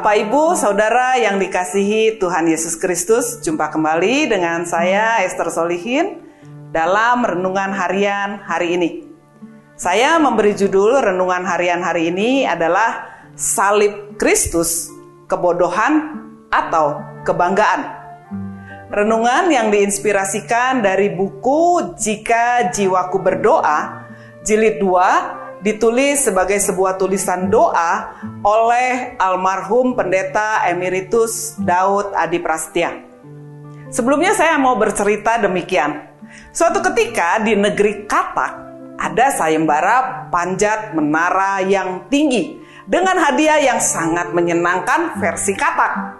Bapak, Ibu, Saudara yang dikasihi Tuhan Yesus Kristus. Jumpa kembali dengan saya Esther Solihin dalam renungan harian hari ini. Saya memberi judul renungan harian hari ini adalah Salib Kristus, Kebodohan atau Kebanggaan. Renungan yang diinspirasikan dari buku Jika Jiwaku Berdoa, jilid 2 ditulis sebagai sebuah tulisan doa oleh almarhum pendeta emeritus Daud Adi Prastia. Sebelumnya saya mau bercerita demikian. Suatu ketika di negeri Katak ada sayembara panjat menara yang tinggi dengan hadiah yang sangat menyenangkan versi Katak.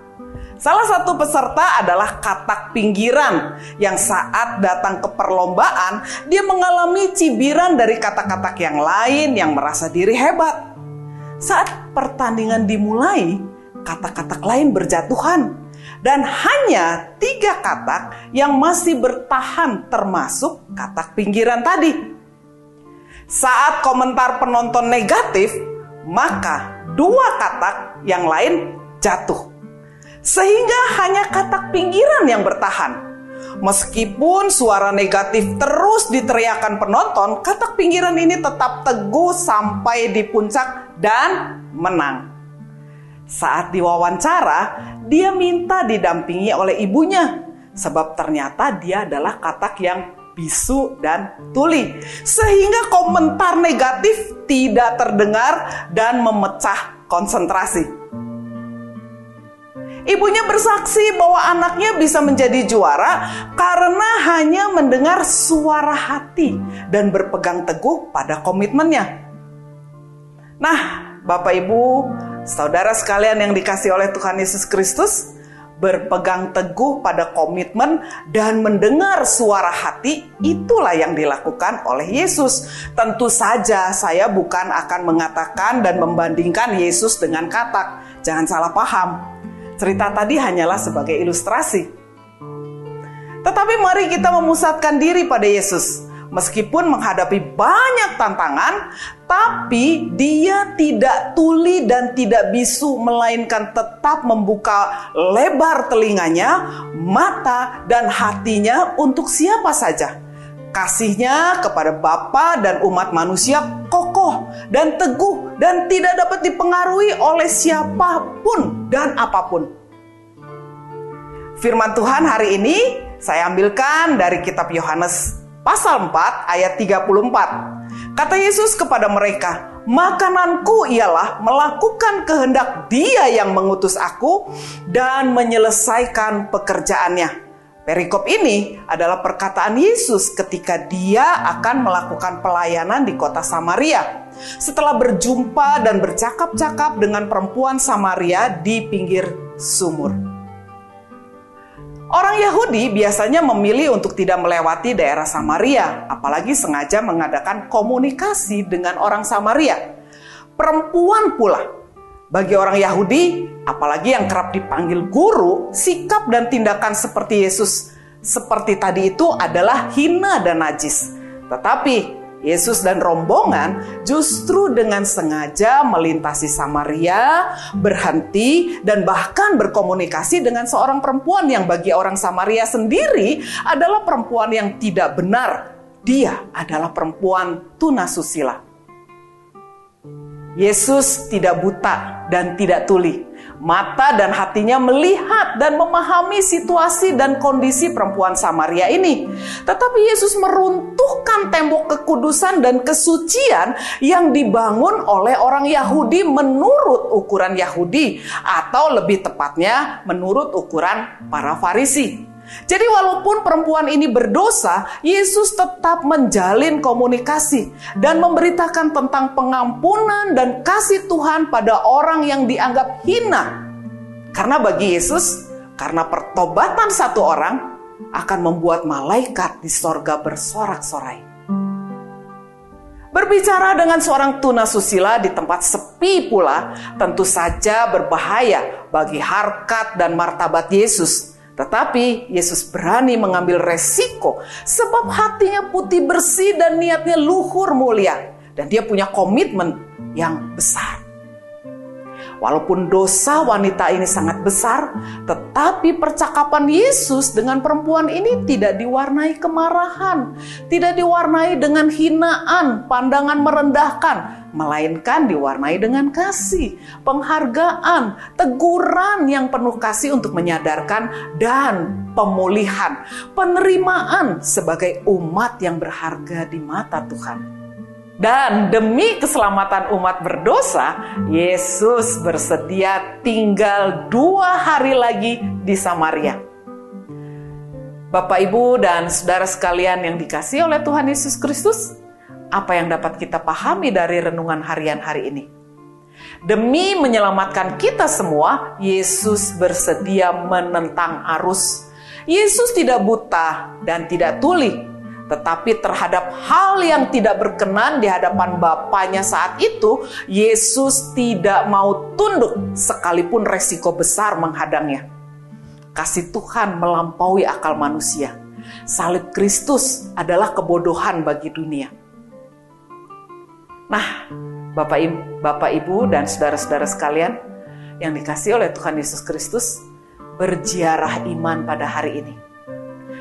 Salah satu peserta adalah katak pinggiran yang saat datang ke perlombaan dia mengalami cibiran dari katak-katak yang lain yang merasa diri hebat. Saat pertandingan dimulai, katak-katak lain berjatuhan dan hanya tiga katak yang masih bertahan termasuk katak pinggiran tadi. Saat komentar penonton negatif, maka dua katak yang lain jatuh sehingga hanya katak pinggiran yang bertahan. Meskipun suara negatif terus diteriakan penonton, katak pinggiran ini tetap teguh sampai di puncak dan menang. Saat diwawancara, dia minta didampingi oleh ibunya, sebab ternyata dia adalah katak yang bisu dan tuli, sehingga komentar negatif tidak terdengar dan memecah konsentrasi. Ibunya bersaksi bahwa anaknya bisa menjadi juara karena hanya mendengar suara hati dan berpegang teguh pada komitmennya. Nah, Bapak Ibu, saudara sekalian yang dikasih oleh Tuhan Yesus Kristus, berpegang teguh pada komitmen dan mendengar suara hati, itulah yang dilakukan oleh Yesus. Tentu saja, saya bukan akan mengatakan dan membandingkan Yesus dengan katak. Jangan salah paham Cerita tadi hanyalah sebagai ilustrasi. Tetapi mari kita memusatkan diri pada Yesus. Meskipun menghadapi banyak tantangan, tapi dia tidak tuli dan tidak bisu, melainkan tetap membuka lebar telinganya, mata, dan hatinya untuk siapa saja. Kasihnya kepada Bapa dan umat manusia kokoh dan teguh dan tidak dapat dipengaruhi oleh siapa pun dan apa pun. Firman Tuhan hari ini saya ambilkan dari kitab Yohanes pasal 4 ayat 34. Kata Yesus kepada mereka, "Makananku ialah melakukan kehendak Dia yang mengutus aku dan menyelesaikan pekerjaannya." Perikop ini adalah perkataan Yesus ketika dia akan melakukan pelayanan di kota Samaria. Setelah berjumpa dan bercakap-cakap dengan perempuan Samaria di pinggir sumur. Orang Yahudi biasanya memilih untuk tidak melewati daerah Samaria, apalagi sengaja mengadakan komunikasi dengan orang Samaria. Perempuan pula bagi orang Yahudi, apalagi yang kerap dipanggil guru, sikap dan tindakan seperti Yesus seperti tadi itu adalah hina dan najis. Tetapi Yesus dan rombongan justru dengan sengaja melintasi Samaria, berhenti, dan bahkan berkomunikasi dengan seorang perempuan yang bagi orang Samaria sendiri adalah perempuan yang tidak benar. Dia adalah perempuan tunasusila. Yesus tidak buta dan tidak tuli. Mata dan hatinya melihat dan memahami situasi dan kondisi perempuan Samaria ini. Tetapi Yesus meruntuhkan tembok kekudusan dan kesucian yang dibangun oleh orang Yahudi menurut ukuran Yahudi atau lebih tepatnya menurut ukuran para Farisi. Jadi walaupun perempuan ini berdosa, Yesus tetap menjalin komunikasi dan memberitakan tentang pengampunan dan kasih Tuhan pada orang yang dianggap hina. Karena bagi Yesus, karena pertobatan satu orang, akan membuat malaikat di sorga bersorak-sorai. Berbicara dengan seorang tunasusila di tempat sepi pula tentu saja berbahaya bagi harkat dan martabat Yesus. Tetapi Yesus berani mengambil resiko sebab hatinya putih bersih dan niatnya luhur mulia. Dan dia punya komitmen yang besar. Walaupun dosa wanita ini sangat besar, tetapi percakapan Yesus dengan perempuan ini tidak diwarnai kemarahan, tidak diwarnai dengan hinaan, pandangan merendahkan, melainkan diwarnai dengan kasih, penghargaan, teguran yang penuh kasih untuk menyadarkan dan pemulihan, penerimaan sebagai umat yang berharga di mata Tuhan. Dan demi keselamatan umat berdosa, Yesus bersedia tinggal dua hari lagi di Samaria. Bapak, Ibu, dan saudara sekalian yang dikasih oleh Tuhan Yesus Kristus, apa yang dapat kita pahami dari renungan harian hari ini? Demi menyelamatkan kita semua, Yesus bersedia menentang arus. Yesus tidak buta dan tidak tuli, tetapi terhadap hal yang tidak berkenan di hadapan Bapaknya saat itu, Yesus tidak mau tunduk sekalipun resiko besar menghadangnya. Kasih Tuhan melampaui akal manusia. Salib Kristus adalah kebodohan bagi dunia. Nah, Bapak Ibu, Bapak Ibu dan saudara-saudara sekalian yang dikasih oleh Tuhan Yesus Kristus, berjiarah iman pada hari ini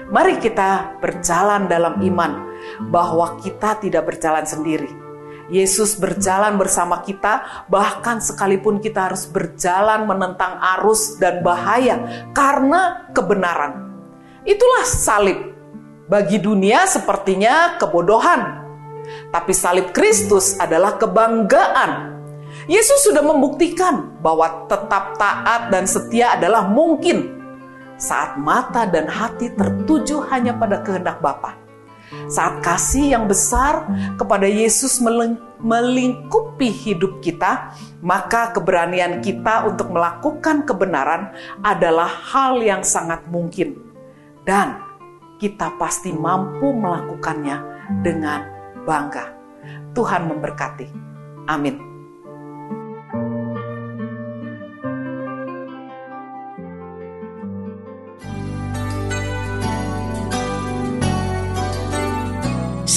Mari kita berjalan dalam iman bahwa kita tidak berjalan sendiri. Yesus berjalan bersama kita, bahkan sekalipun kita harus berjalan menentang arus dan bahaya karena kebenaran. Itulah salib. Bagi dunia sepertinya kebodohan, tapi salib Kristus adalah kebanggaan. Yesus sudah membuktikan bahwa tetap taat dan setia adalah mungkin saat mata dan hati tertuju hanya pada kehendak Bapa. Saat kasih yang besar kepada Yesus melingkupi hidup kita, maka keberanian kita untuk melakukan kebenaran adalah hal yang sangat mungkin. Dan kita pasti mampu melakukannya dengan bangga. Tuhan memberkati. Amin.